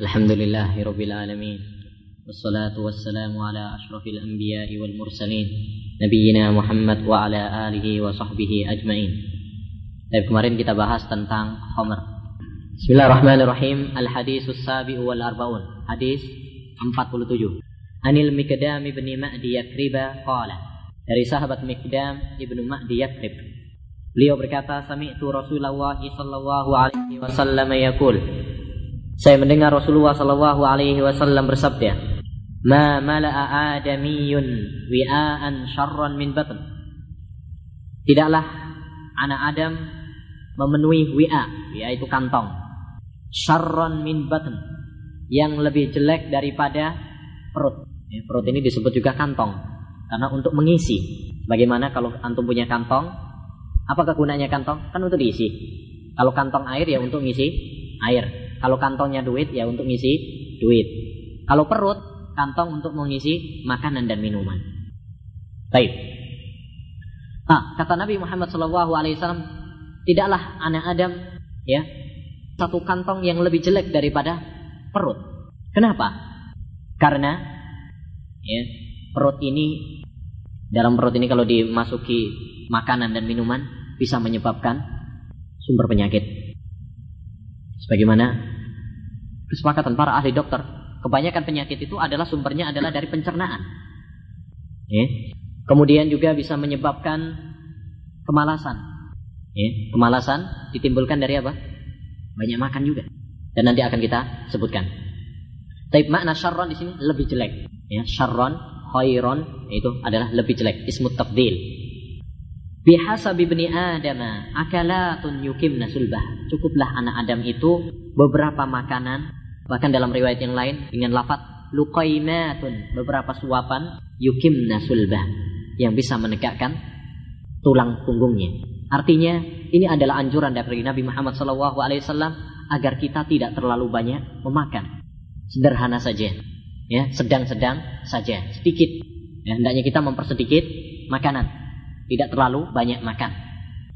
الحمد لله رب العالمين والصلاة والسلام على أشرف الأنبياء والمرسلين نبينا محمد وعلى آله وصحبه أجمعين. طيب kemarin kita bahas tentang Homer. بسم الله الرحمن الرحيم الحديث السابع والأربعون حديث 47 عن المكدام بن مأدي يكربا قال dari sahabat Mikdam ibnu Mahdi Yakrib. Beliau berkata, الله صلى الله عليه وسلم يقول Saya mendengar Rasulullah sallallahu alaihi wasallam bersabda, "Ma mala'a adamiyun wi'an syarran min batn." Tidaklah anak Adam memenuhi wi'a, wi'a itu kantong. Syarran min batn, yang lebih jelek daripada perut. Ya, perut ini disebut juga kantong karena untuk mengisi. Bagaimana kalau antum punya kantong? Apakah gunanya kantong? Kan untuk diisi. Kalau kantong air ya untuk ngisi air. Kalau kantongnya duit ya untuk ngisi duit. Kalau perut, kantong untuk mengisi makanan dan minuman. Baik. Nah, kata Nabi Muhammad SAW, tidaklah anak Adam ya satu kantong yang lebih jelek daripada perut. Kenapa? Karena ya perut ini dalam perut ini kalau dimasuki makanan dan minuman bisa menyebabkan sumber penyakit. Sebagaimana kesepakatan para ahli dokter, kebanyakan penyakit itu adalah sumbernya adalah dari pencernaan. Ya. Kemudian juga bisa menyebabkan kemalasan. Ya. Kemalasan ditimbulkan dari apa? Banyak makan juga. Dan nanti akan kita sebutkan. Tapi makna syarron di sini lebih jelek. Ya, syarron, khairon itu adalah lebih jelek. Ismut tabdil. Bihasabi bni Adam akalatun yukimna sulbah. Cukuplah anak Adam itu beberapa makanan, bahkan dalam riwayat yang lain dengan lafaz luqaimatun, beberapa suapan yukimna sulbah yang bisa menegakkan tulang punggungnya. Artinya ini adalah anjuran dari Nabi Muhammad SAW agar kita tidak terlalu banyak memakan. Sederhana saja, ya sedang-sedang saja, sedikit. Ya, hendaknya kita mempersedikit makanan tidak terlalu banyak makan.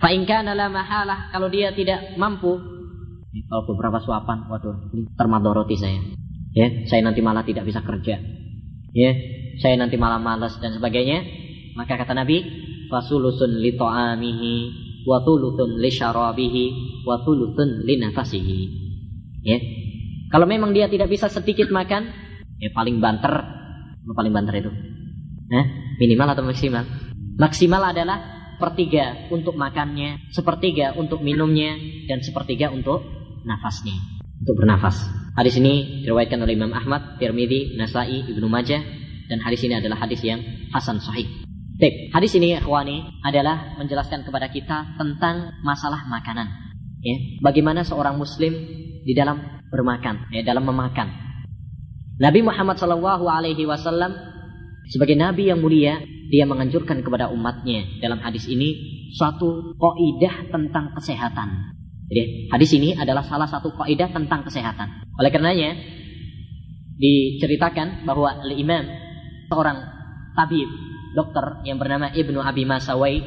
Fa'inka la mahalah kalau dia tidak mampu kalau beberapa suapan, waduh, ini termadoroti saya. Ya, saya nanti malah tidak bisa kerja. Ya, saya nanti malah malas dan sebagainya. Maka kata Nabi, fasulusun li ta'amihi wa thuluthun li syarabihi wa thuluthun li nafasihi. Ya. Kalau memang dia tidak bisa sedikit makan, ya paling banter, paling banter itu. Nah, minimal atau maksimal? Maksimal adalah sepertiga untuk makannya, sepertiga untuk minumnya, dan sepertiga untuk nafasnya, untuk bernafas. Hadis ini diriwayatkan oleh Imam Ahmad, Tirmidzi, Nasai, Ibnu Majah, dan hadis ini adalah hadis yang hasan sahih. Baik, hadis ini ikhwani adalah menjelaskan kepada kita tentang masalah makanan. Ya, bagaimana seorang muslim di dalam bermakan, ya, dalam memakan. Nabi Muhammad SAW alaihi wasallam sebagai nabi yang mulia dia menganjurkan kepada umatnya dalam hadis ini suatu kaidah tentang kesehatan. Jadi hadis ini adalah salah satu kaidah tentang kesehatan. Oleh karenanya diceritakan bahwa imam seorang tabib dokter yang bernama Ibnu Abi Masawai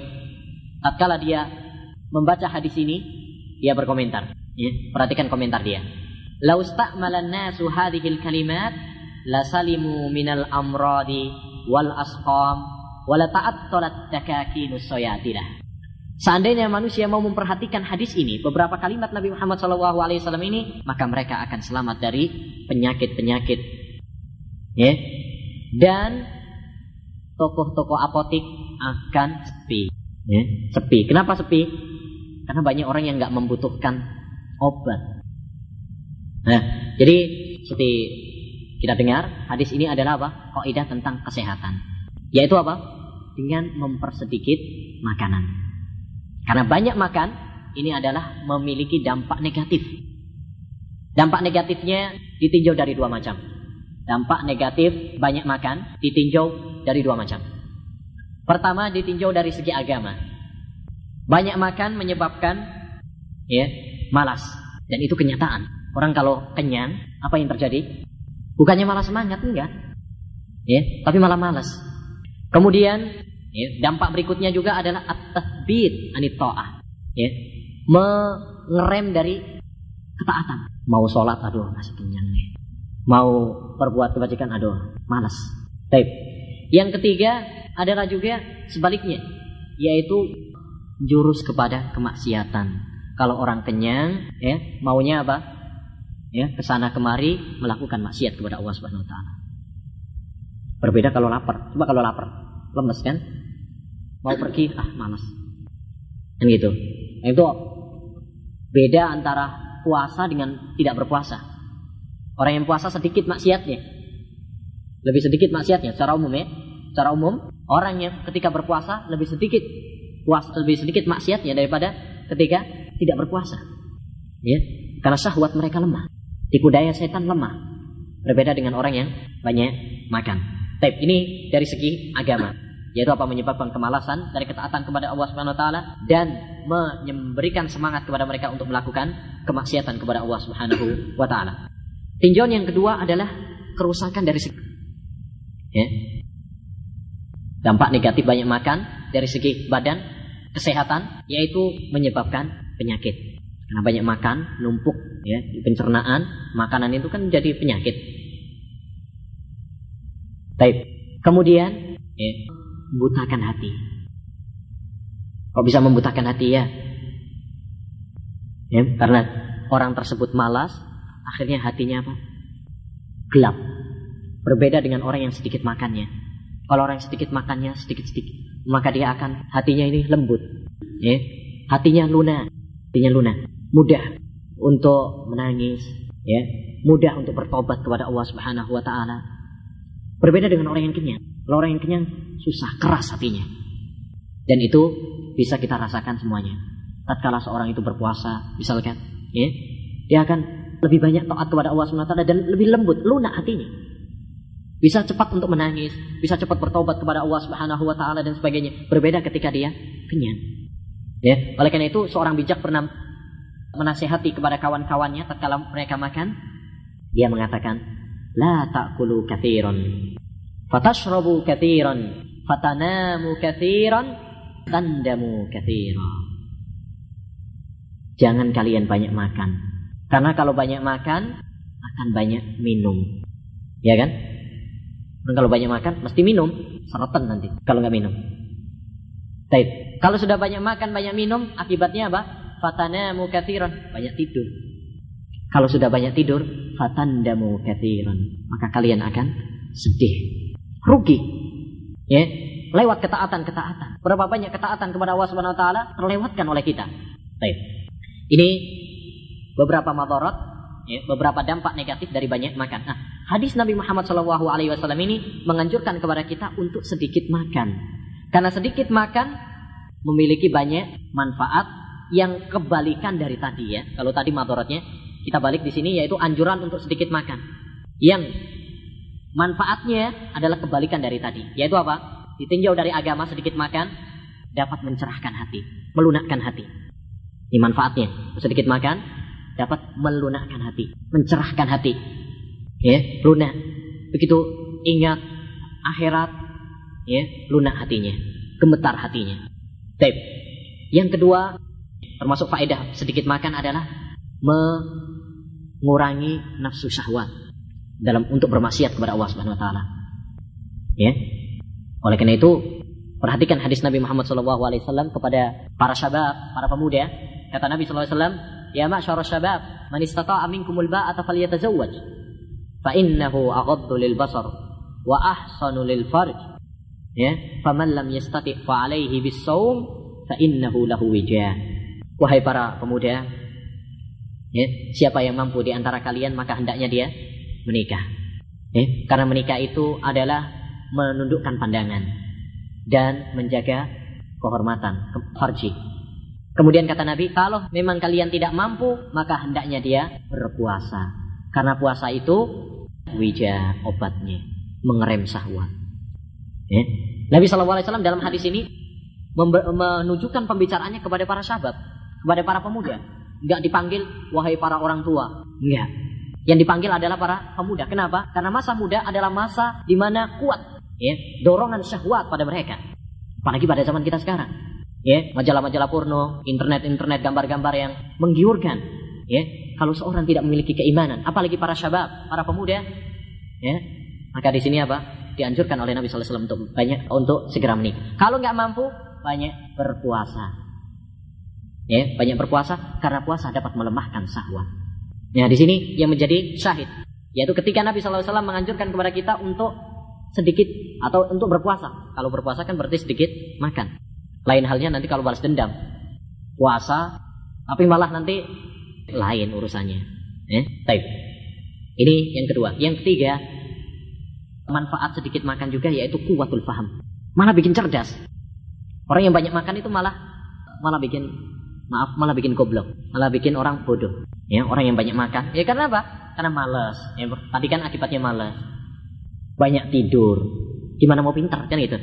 tatkala dia membaca hadis ini dia berkomentar ya, perhatikan komentar dia lausta'malan nasu hadhil kalimat la salimu minal amradi wal asqam wala ta'attalat takakinus sayatilah. Seandainya manusia mau memperhatikan hadis ini, beberapa kalimat Nabi Muhammad SAW ini, maka mereka akan selamat dari penyakit-penyakit. Ya. Dan toko-toko apotik akan sepi. Ya. Sepi. Kenapa sepi? Karena banyak orang yang nggak membutuhkan obat. Nah, jadi seperti kita dengar, hadis ini adalah apa? Kaidah tentang kesehatan. Yaitu apa? Dengan mempersedikit makanan. Karena banyak makan, ini adalah memiliki dampak negatif. Dampak negatifnya ditinjau dari dua macam. Dampak negatif banyak makan ditinjau dari dua macam. Pertama ditinjau dari segi agama. Banyak makan menyebabkan ya malas dan itu kenyataan. Orang kalau kenyang, apa yang terjadi? Bukannya malah semangat enggak. Ya, tapi malah malas. Kemudian ya, dampak berikutnya juga adalah at-tathbit anit ta'ah. Ya. Mengerem dari ketaatan. Mau sholat, aduh masih kenyang nih. mau berbuat kebajikan aduh malas Baik. Yang ketiga adalah juga sebaliknya yaitu jurus kepada kemaksiatan. Kalau orang kenyang ya maunya apa? Ya, ke sana kemari melakukan maksiat kepada Allah Subhanahu wa taala. Berbeda kalau lapar. Coba kalau lapar, lemes kan? Mau pergi, ah malas. Kan gitu. Nah, itu beda antara puasa dengan tidak berpuasa. Orang yang puasa sedikit maksiatnya. Lebih sedikit maksiatnya secara umum ya. Secara umum, orang yang ketika berpuasa lebih sedikit puasa lebih sedikit maksiatnya daripada ketika tidak berpuasa. Ya, karena syahwat mereka lemah. Tipu daya setan lemah. Berbeda dengan orang yang banyak makan. Tapi ini dari segi agama yaitu apa menyebabkan kemalasan dari ketaatan kepada Allah Subhanahu wa taala dan memberikan semangat kepada mereka untuk melakukan kemaksiatan kepada Allah Subhanahu wa taala. Tinjauan yang kedua adalah kerusakan dari segi ya. Dampak negatif banyak makan dari segi badan, kesehatan yaitu menyebabkan penyakit. Karena banyak makan, numpuk ya di pencernaan, makanan itu kan jadi penyakit. Baik. Kemudian ya, membutakan hati. Kok bisa membutakan hati ya? Ya, karena orang tersebut malas, akhirnya hatinya apa? Gelap. Berbeda dengan orang yang sedikit makannya. Kalau orang yang sedikit makannya sedikit-sedikit, maka dia akan hatinya ini lembut. Ya, hatinya lunak, hatinya lunak, mudah untuk menangis, ya, mudah untuk bertobat kepada Allah Subhanahu wa taala. Berbeda dengan orang yang kenyang. Kalau orang yang kenyang susah, keras hatinya. Dan itu bisa kita rasakan semuanya. Tatkala seorang itu berpuasa, misalkan, ya, dia akan lebih banyak taat kepada Allah SWT dan lebih lembut, lunak hatinya. Bisa cepat untuk menangis, bisa cepat bertobat kepada Allah Subhanahu wa taala dan sebagainya. Berbeda ketika dia kenyang. Ya, oleh karena itu seorang bijak pernah menasihati kepada kawan-kawannya tatkala mereka makan, dia mengatakan, "La ta'kulu katsiran, fatashrabu katsiran, fatanamu katsiran, tandamu katsiran." Jangan kalian banyak makan. Karena kalau banyak makan akan banyak minum. Ya kan? Dan kalau banyak makan mesti minum, seretan nanti kalau nggak minum. Baik. Kalau sudah banyak makan, banyak minum, akibatnya apa? Fatanamu katsiran, banyak tidur. Kalau sudah banyak tidur, fatandamu katsiran, maka kalian akan sedih, rugi. Ya, lewat ketaatan-ketaatan. Berapa banyak ketaatan kepada Allah Subhanahu wa taala terlewatkan oleh kita. Baik. Ini beberapa madarat, ya, beberapa dampak negatif dari banyak makan. Nah, hadis Nabi Muhammad SAW ini menganjurkan kepada kita untuk sedikit makan. Karena sedikit makan memiliki banyak manfaat yang kebalikan dari tadi ya. Kalau tadi madaratnya kita balik di sini yaitu anjuran untuk sedikit makan. Yang manfaatnya adalah kebalikan dari tadi. Yaitu apa? Ditinjau dari agama sedikit makan dapat mencerahkan hati, melunakkan hati. Ini manfaatnya. Sedikit makan dapat melunakkan hati, mencerahkan hati. Ya, lunak. Begitu ingat akhirat, ya, lunak hatinya, gemetar hatinya. Baik. Yang kedua, termasuk faedah sedikit makan adalah mengurangi nafsu syahwat dalam untuk bermaksiat kepada Allah Subhanahu wa taala. Ya. Oleh karena itu, perhatikan hadis Nabi Muhammad SAW kepada para syabab, para pemuda. Kata Nabi SAW, Ya ma'syar syabab, man istata'a minkumul ba'ata falyatazawwaj. Fa innahu aghaddu lil basar wa ahsanu lil farj. Ya, faman lam yastati' fa alaihi bis saum fa innahu lahu wijah. Wahai para pemuda, ya, siapa yang mampu di antara kalian maka hendaknya dia menikah. Ya, karena menikah itu adalah menundukkan pandangan dan menjaga kehormatan farji Kemudian kata Nabi, kalau memang kalian tidak mampu, maka hendaknya dia berpuasa. Karena puasa itu wija obatnya, mengerem syahwat. Ya. Nabi SAW dalam hadis ini menunjukkan pembicaraannya kepada para sahabat, kepada para pemuda. Enggak dipanggil wahai para orang tua. Enggak. Yang dipanggil adalah para pemuda. Kenapa? Karena masa muda adalah masa di mana kuat ya, dorongan syahwat pada mereka. Apalagi pada zaman kita sekarang ya majalah-majalah porno, internet-internet gambar-gambar yang menggiurkan, ya. kalau seorang tidak memiliki keimanan, apalagi para syabab, para pemuda, ya, maka di sini apa? Dianjurkan oleh Nabi SAW untuk banyak untuk segera menikah. Kalau nggak mampu, banyak berpuasa. Ya, banyak berpuasa karena puasa dapat melemahkan syahwat. Ya, di sini yang menjadi syahid, yaitu ketika Nabi SAW menganjurkan kepada kita untuk sedikit atau untuk berpuasa. Kalau berpuasa kan berarti sedikit makan. Lain halnya nanti kalau balas dendam. Puasa, tapi malah nanti lain urusannya. Eh, Taib. Ini yang kedua. Yang ketiga, manfaat sedikit makan juga yaitu kuatul faham. Malah bikin cerdas. Orang yang banyak makan itu malah malah bikin maaf malah bikin goblok, malah bikin orang bodoh. Ya, orang yang banyak makan. Ya karena apa? Karena malas. Ya, tadi kan akibatnya malas. Banyak tidur. Gimana mau pintar kan gitu.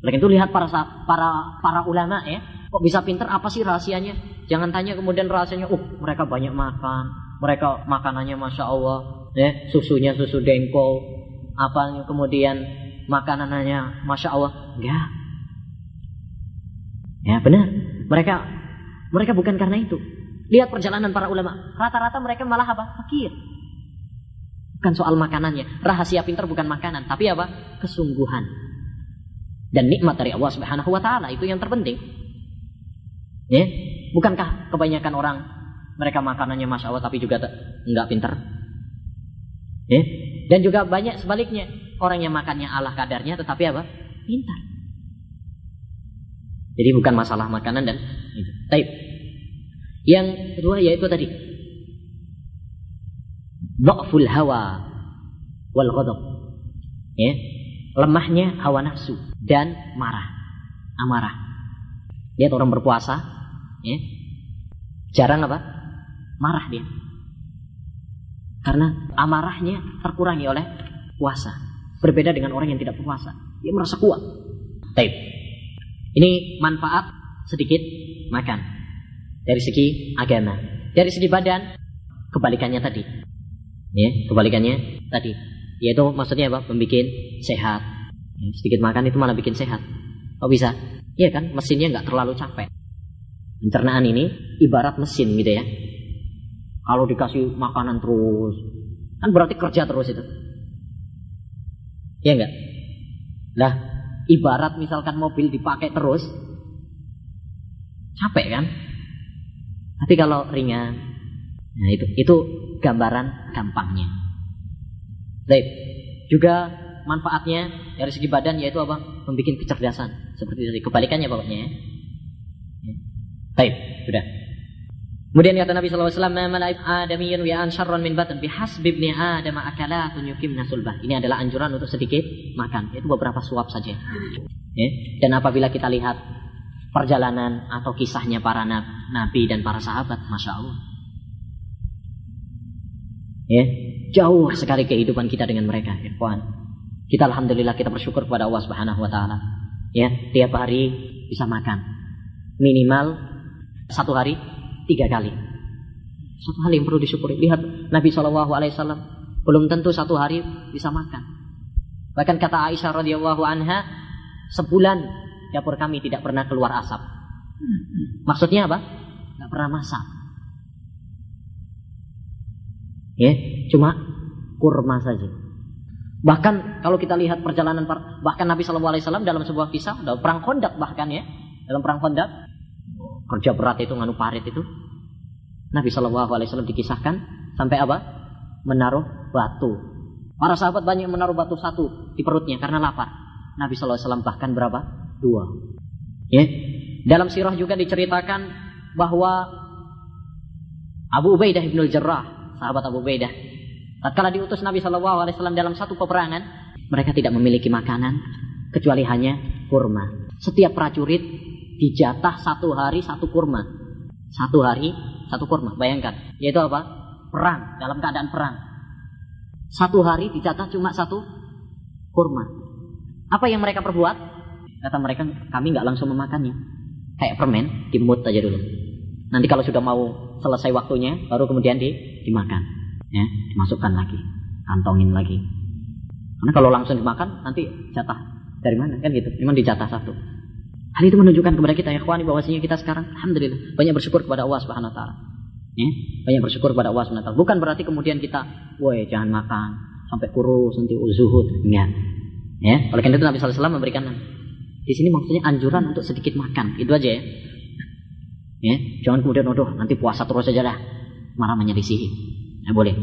Oleh itu lihat para para para ulama ya, kok bisa pintar apa sih rahasianya? Jangan tanya kemudian rahasianya, uh mereka banyak makan, mereka makanannya masya Allah, ya susunya susu dengkol, apa kemudian makanannya masya Allah, enggak. Ya benar, mereka mereka bukan karena itu. Lihat perjalanan para ulama, rata-rata mereka malah apa? Fakir. Bukan soal makanannya, rahasia pintar bukan makanan, tapi apa? Kesungguhan dan nikmat dari Allah Subhanahu wa taala itu yang terpenting. Ya, bukankah kebanyakan orang mereka makanannya masya Allah tapi juga nggak pintar? Ya, dan juga banyak sebaliknya orang yang makannya Allah kadarnya tetapi apa? Pintar. Jadi bukan masalah makanan dan itu. Taib. Yang kedua yaitu tadi Dha'ful hawa wal ghadab. Ya, lemahnya hawa nafsu dan marah, amarah. Lihat orang berpuasa, ya, jarang apa? Marah dia. Karena amarahnya terkurangi oleh puasa. Berbeda dengan orang yang tidak puasa. Dia merasa kuat. Taib. Ini manfaat sedikit makan. Dari segi agama. Dari segi badan, kebalikannya tadi. Ya, kebalikannya tadi yaitu maksudnya apa? Membikin sehat. Sedikit makan itu malah bikin sehat. Oh bisa? Iya kan? Mesinnya nggak terlalu capek. Pencernaan ini ibarat mesin gitu ya. Kalau dikasih makanan terus, kan berarti kerja terus itu. Iya enggak? Lah, ibarat misalkan mobil dipakai terus, capek kan? Tapi kalau ringan, nah itu itu gambaran gampangnya. Baik. Juga manfaatnya dari segi badan yaitu apa? Membuat kecerdasan. Seperti tadi kebalikannya pokoknya ya. Baik, sudah. Kemudian kata Nabi SAW, Malaib adamiyun wi'an syarran min batan bihasbi ibni adam akalatun nasulbah. Ini adalah anjuran untuk sedikit makan. Itu beberapa suap saja. Ya. Dan apabila kita lihat perjalanan atau kisahnya para nabi dan para sahabat, Masya Allah. Ya, Jauh sekali kehidupan kita dengan mereka, ikhwan. Kita alhamdulillah kita bersyukur kepada Allah Subhanahu wa taala. Ya, tiap hari bisa makan. Minimal satu hari tiga kali. Satu hal yang perlu disyukuri. Lihat Nabi Shallallahu alaihi wasallam belum tentu satu hari bisa makan. Bahkan kata Aisyah radhiyallahu anha, sebulan dapur kami tidak pernah keluar asap. Maksudnya apa? Tidak pernah masak. Ya, cuma kurma saja. Bahkan kalau kita lihat perjalanan bahkan Nabi Shallallahu Alaihi Wasallam dalam sebuah kisah dalam perang kondak bahkan ya dalam perang kondak kerja berat itu nganu parit itu Nabi Shallallahu Alaihi Wasallam dikisahkan sampai apa menaruh batu para sahabat banyak menaruh batu satu di perutnya karena lapar Nabi Shallallahu Alaihi Wasallam bahkan berapa ya dalam sirah juga diceritakan bahwa Abu Ubaidah bin Jarrah sahabat Abu Baidah. Tatkala diutus Nabi Shallallahu Alaihi Wasallam dalam satu peperangan, mereka tidak memiliki makanan kecuali hanya kurma. Setiap prajurit dijatah satu hari satu kurma. Satu hari satu kurma. Bayangkan, yaitu apa? Perang dalam keadaan perang. Satu hari dijatah cuma satu kurma. Apa yang mereka perbuat? Kata mereka, kami nggak langsung memakannya. Kayak permen, dimut aja dulu. Nanti kalau sudah mau selesai waktunya, baru kemudian di, dimakan. Ya, dimasukkan lagi, kantongin lagi. Karena kalau langsung dimakan, nanti jatah dari mana kan gitu. Memang dijatah satu. Hal itu menunjukkan kepada kita ya kawan bahwasanya kita sekarang alhamdulillah banyak bersyukur kepada Allah Subhanahu wa taala. Ya, banyak bersyukur kepada Allah SWT. Bukan berarti kemudian kita, woi jangan makan sampai kurus nanti uzuhud. Enggak. Ya, oleh karena itu Nabi SAW memberikan di sini maksudnya anjuran untuk sedikit makan. Itu aja ya. Ya, jangan kemudian aduh nanti puasa terus saja dah. Marah menyelisihi. Nah, boleh.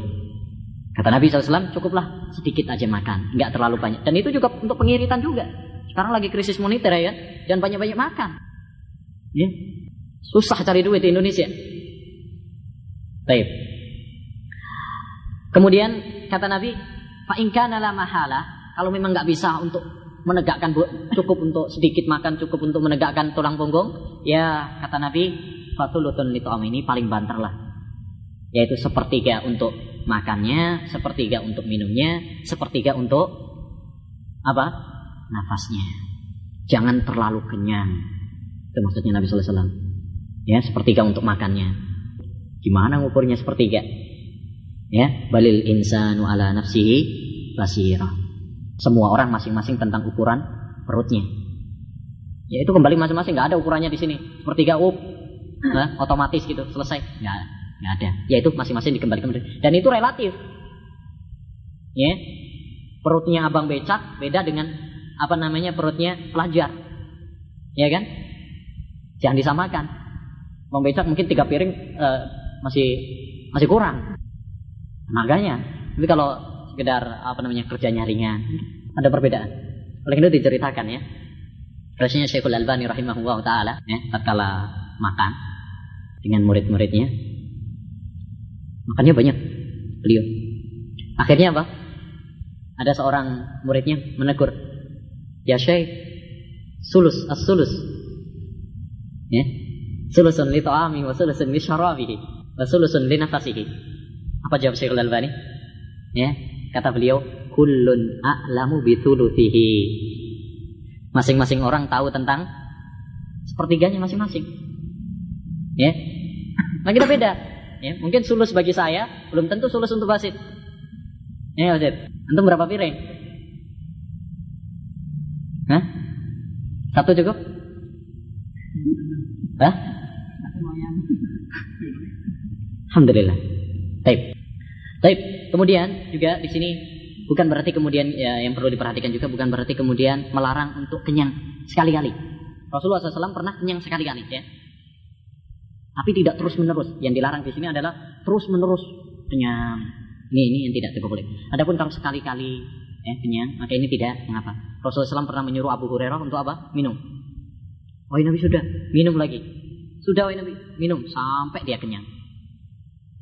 Kata Nabi SAW, cukuplah sedikit aja makan, nggak terlalu banyak. Dan itu juga untuk pengiritan juga. Sekarang lagi krisis moneter ya, jangan banyak-banyak makan. Ya. Susah cari duit di Indonesia. Baik. Kemudian kata Nabi, fa la mahala, kalau memang nggak bisa untuk menegakkan cukup untuk sedikit makan, cukup untuk menegakkan tulang punggung, ya kata Nabi, fatulutun litom ini paling banter lah. Yaitu sepertiga untuk makannya, sepertiga untuk minumnya, sepertiga untuk apa? Nafasnya. Jangan terlalu kenyang. Itu maksudnya Nabi Sallallahu Alaihi Wasallam. Ya, sepertiga untuk makannya, Gimana ngukurnya sepertiga? Ya, balil insanu ala nafsihi basira. Semua orang masing-masing tentang ukuran perutnya. Ya itu kembali masing-masing nggak ada ukurannya di sini. Sepertiga up, nah, otomatis gitu selesai. Nggak, nggak ada. Ya itu masing-masing dikembalikan dan itu relatif. Ya, perutnya abang becak beda dengan apa namanya perutnya pelajar. Ya kan? Jangan disamakan. Abang becak mungkin tiga piring uh, masih masih kurang tenaganya. Tapi kalau sekedar apa namanya kerjanya ringan, ada perbedaan. Oleh itu diceritakan ya. Rasanya Syekhul Albani rahimahullah taala ya, tatkala makan dengan murid-muridnya. Makannya banyak beliau. Akhirnya apa? Ada seorang muridnya menegur, "Ya Syekh, sulus as-sulus." Ya. Sulusun li ta'ami wa sulusun li syarabihi. Wasulusun li nafasihi. Apa jawab Syekhul Albani? Ya, kata beliau, kullun a'lamu bithuluthihi. Masing-masing orang tahu tentang sepertiganya masing-masing. Ya. Nah kita beda. Ya, mungkin sulus bagi saya belum tentu sulus untuk Basit. Ya, Basit. Antum berapa piring? Hah? Satu cukup? Hah? Alhamdulillah. Baik. Baik. Kemudian juga di sini bukan berarti kemudian ya, yang perlu diperhatikan juga bukan berarti kemudian melarang untuk kenyang sekali-kali. Rasulullah SAW pernah kenyang sekali-kali ya. Tapi tidak terus menerus. Yang dilarang di sini adalah terus menerus kenyang. Ini ini yang tidak boleh. Adapun kalau sekali-kali ya, kenyang, maka ini tidak mengapa. Rasulullah SAW pernah menyuruh Abu Hurairah untuk apa? Minum. Oh Nabi sudah minum lagi. Sudah wahai Nabi minum sampai dia kenyang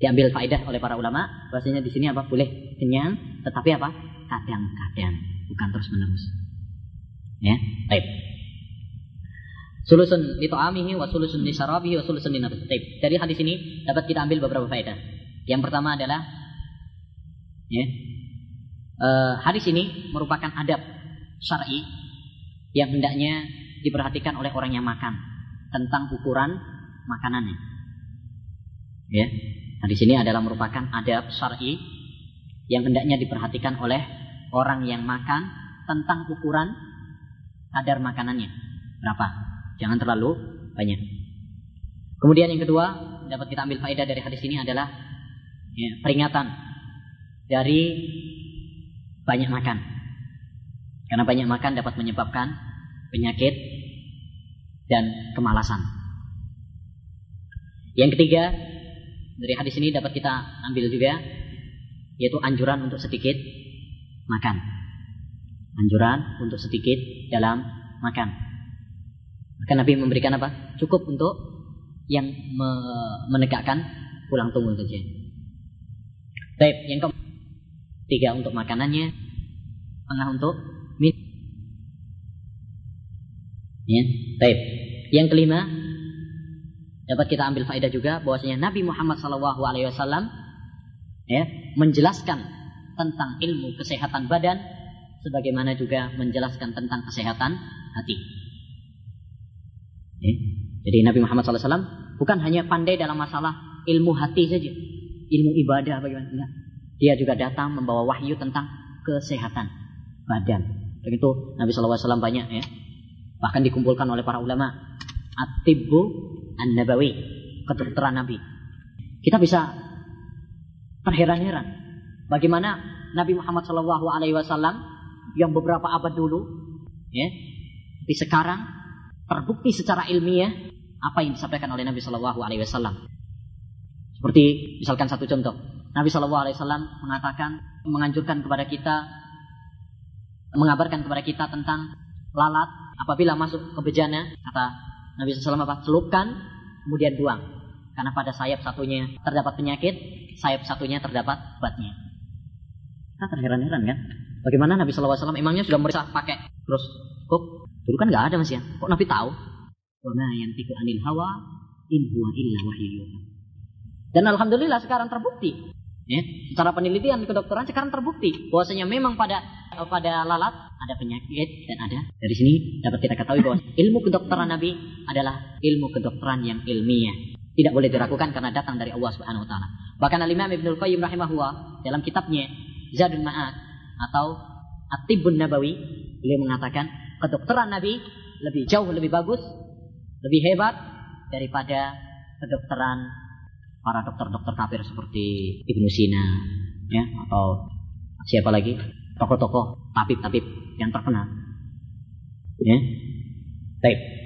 diambil faedah oleh para ulama bahwasanya di sini apa? Boleh kenyang tetapi apa? Kadang-kadang bukan terus menerus ya baik. Sulusun li ta'amihi wa sulusun li syarabihi wa sulusun li nafsihi baik dari hadis ini dapat kita ambil beberapa faedah. Yang pertama adalah ya uh, hadis ini merupakan adab syar'i yang hendaknya diperhatikan oleh orang yang makan tentang ukuran makanannya. Ya Nah, di sini adalah merupakan adab syar'i yang hendaknya diperhatikan oleh orang yang makan tentang ukuran kadar makanannya. Berapa? Jangan terlalu banyak. Kemudian yang kedua, dapat kita ambil faedah dari hadis ini adalah ya, peringatan dari banyak makan. Karena banyak makan dapat menyebabkan penyakit dan kemalasan. Yang ketiga, dari hadis ini dapat kita ambil juga yaitu anjuran untuk sedikit makan. Anjuran untuk sedikit dalam makan. Maka Nabi memberikan apa? Cukup untuk yang me menegakkan pulang tunggu saja. Baik, yang keempat tiga untuk makanannya, tengah untuk min. Ya. Yang kelima dapat kita ambil faedah juga bahwasanya Nabi Muhammad SAW ya menjelaskan tentang ilmu kesehatan badan sebagaimana juga menjelaskan tentang kesehatan hati. Ya. Jadi Nabi Muhammad SAW bukan hanya pandai dalam masalah ilmu hati saja, ilmu ibadah bagaimana. Dia juga datang membawa wahyu tentang kesehatan badan. Begitu Nabi SAW banyak ya. Bahkan dikumpulkan oleh para ulama. At-tibbu An-Nabawi, kedokteran Nabi. Kita bisa terheran-heran bagaimana Nabi Muhammad Shallallahu Alaihi Wasallam yang beberapa abad dulu, ya, tapi sekarang terbukti secara ilmiah apa yang disampaikan oleh Nabi Shallallahu Alaihi Wasallam. Seperti misalkan satu contoh, Nabi Shallallahu Alaihi Wasallam mengatakan menganjurkan kepada kita mengabarkan kepada kita tentang lalat apabila masuk ke bejana kata Nabi SAW apa celupkan kemudian buang karena pada sayap satunya terdapat penyakit, sayap satunya terdapat obatnya. Kita terheran-heran kan? Bagaimana Nabi SAW emangnya sudah merisa pakai terus kok dulu kan nggak ada mas ya? Kok Nabi tahu? Karena yang tiku anil hawa in huwa illa wahyu Dan alhamdulillah sekarang terbukti. Ya, secara penelitian kedokteran sekarang terbukti bahwasanya memang pada pada lalat ada penyakit dan ada dari sini dapat kita ketahui bahwa ilmu kedokteran Nabi adalah ilmu kedokteran yang ilmiah tidak boleh diragukan karena datang dari Allah Subhanahu wa taala. Bahkan Al-Imam Ibnu Qayyim rahimahullah dalam kitabnya Zadul Ma'ad atau At-Tibbun Nabawi, beliau mengatakan kedokteran Nabi lebih jauh lebih bagus, lebih hebat daripada kedokteran para dokter-dokter kafir seperti Ibnu Sina ya atau siapa lagi tokoh-tokoh tabib-tabib yang terkenal. Ya. Baik.